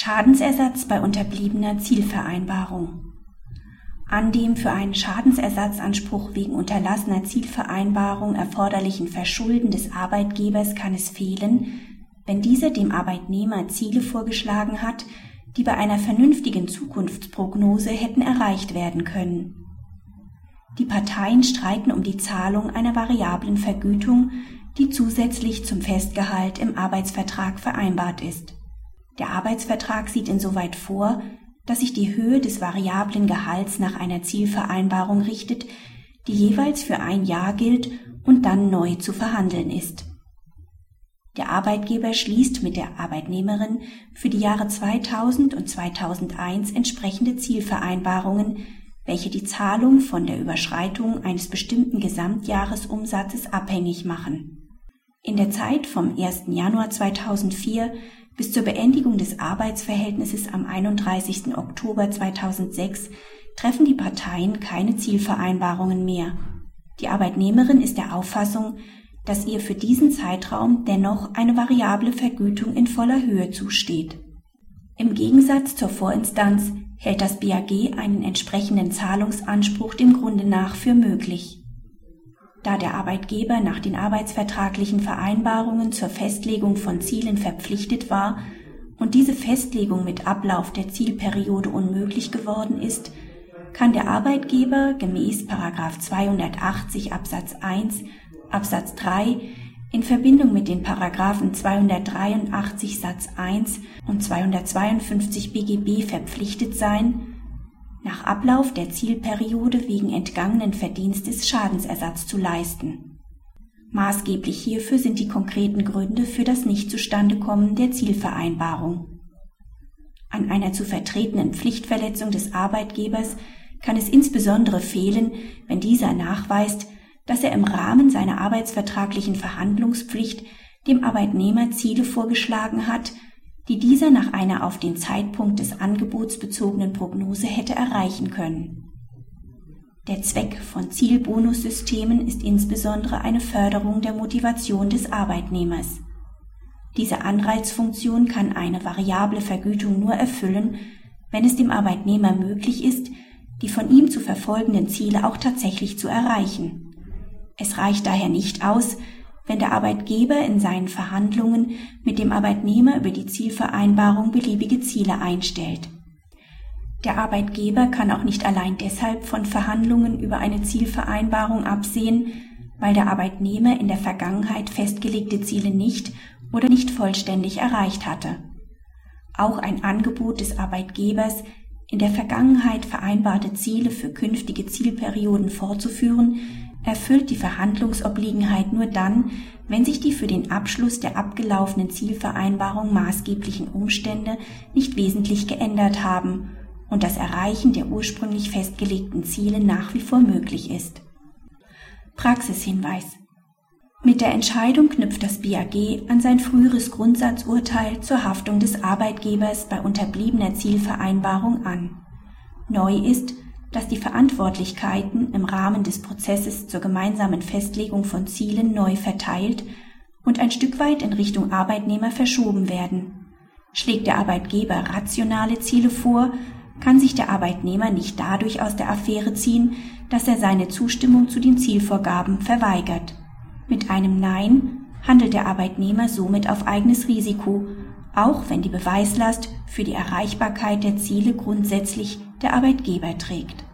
Schadensersatz bei unterbliebener Zielvereinbarung. An dem für einen Schadensersatzanspruch wegen unterlassener Zielvereinbarung erforderlichen Verschulden des Arbeitgebers kann es fehlen, wenn dieser dem Arbeitnehmer Ziele vorgeschlagen hat, die bei einer vernünftigen Zukunftsprognose hätten erreicht werden können. Die Parteien streiten um die Zahlung einer variablen Vergütung, die zusätzlich zum Festgehalt im Arbeitsvertrag vereinbart ist. Der Arbeitsvertrag sieht insoweit vor, dass sich die Höhe des variablen Gehalts nach einer Zielvereinbarung richtet, die jeweils für ein Jahr gilt und dann neu zu verhandeln ist. Der Arbeitgeber schließt mit der Arbeitnehmerin für die Jahre 2000 und 2001 entsprechende Zielvereinbarungen, welche die Zahlung von der Überschreitung eines bestimmten Gesamtjahresumsatzes abhängig machen. In der Zeit vom 1. Januar 2004 bis zur Beendigung des Arbeitsverhältnisses am 31. Oktober 2006 treffen die Parteien keine Zielvereinbarungen mehr. Die Arbeitnehmerin ist der Auffassung, dass ihr für diesen Zeitraum dennoch eine variable Vergütung in voller Höhe zusteht. Im Gegensatz zur Vorinstanz hält das BAG einen entsprechenden Zahlungsanspruch dem Grunde nach für möglich da der Arbeitgeber nach den arbeitsvertraglichen Vereinbarungen zur Festlegung von Zielen verpflichtet war und diese Festlegung mit Ablauf der Zielperiode unmöglich geworden ist, kann der Arbeitgeber gemäß 280 Absatz 1 Absatz 3 in Verbindung mit den Paragraphen 283 Satz 1 und 252 BGB verpflichtet sein, nach Ablauf der Zielperiode wegen entgangenen Verdienstes Schadensersatz zu leisten. Maßgeblich hierfür sind die konkreten Gründe für das Nichtzustandekommen der Zielvereinbarung. An einer zu vertretenen Pflichtverletzung des Arbeitgebers kann es insbesondere fehlen, wenn dieser nachweist, dass er im Rahmen seiner arbeitsvertraglichen Verhandlungspflicht dem Arbeitnehmer Ziele vorgeschlagen hat, die dieser nach einer auf den Zeitpunkt des Angebots bezogenen Prognose hätte erreichen können. Der Zweck von Zielbonussystemen ist insbesondere eine Förderung der Motivation des Arbeitnehmers. Diese Anreizfunktion kann eine variable Vergütung nur erfüllen, wenn es dem Arbeitnehmer möglich ist, die von ihm zu verfolgenden Ziele auch tatsächlich zu erreichen. Es reicht daher nicht aus, wenn der Arbeitgeber in seinen Verhandlungen mit dem Arbeitnehmer über die Zielvereinbarung beliebige Ziele einstellt. Der Arbeitgeber kann auch nicht allein deshalb von Verhandlungen über eine Zielvereinbarung absehen, weil der Arbeitnehmer in der Vergangenheit festgelegte Ziele nicht oder nicht vollständig erreicht hatte. Auch ein Angebot des Arbeitgebers, in der Vergangenheit vereinbarte Ziele für künftige Zielperioden fortzuführen, erfüllt die Verhandlungsobliegenheit nur dann, wenn sich die für den Abschluss der abgelaufenen Zielvereinbarung maßgeblichen Umstände nicht wesentlich geändert haben und das Erreichen der ursprünglich festgelegten Ziele nach wie vor möglich ist. Praxishinweis Mit der Entscheidung knüpft das BAG an sein früheres Grundsatzurteil zur Haftung des Arbeitgebers bei unterbliebener Zielvereinbarung an. Neu ist, dass die Verantwortlichkeiten im Rahmen des Prozesses zur gemeinsamen Festlegung von Zielen neu verteilt und ein Stück weit in Richtung Arbeitnehmer verschoben werden. Schlägt der Arbeitgeber rationale Ziele vor, kann sich der Arbeitnehmer nicht dadurch aus der Affäre ziehen, dass er seine Zustimmung zu den Zielvorgaben verweigert. Mit einem Nein handelt der Arbeitnehmer somit auf eigenes Risiko, auch wenn die Beweislast für die Erreichbarkeit der Ziele grundsätzlich der Arbeitgeber trägt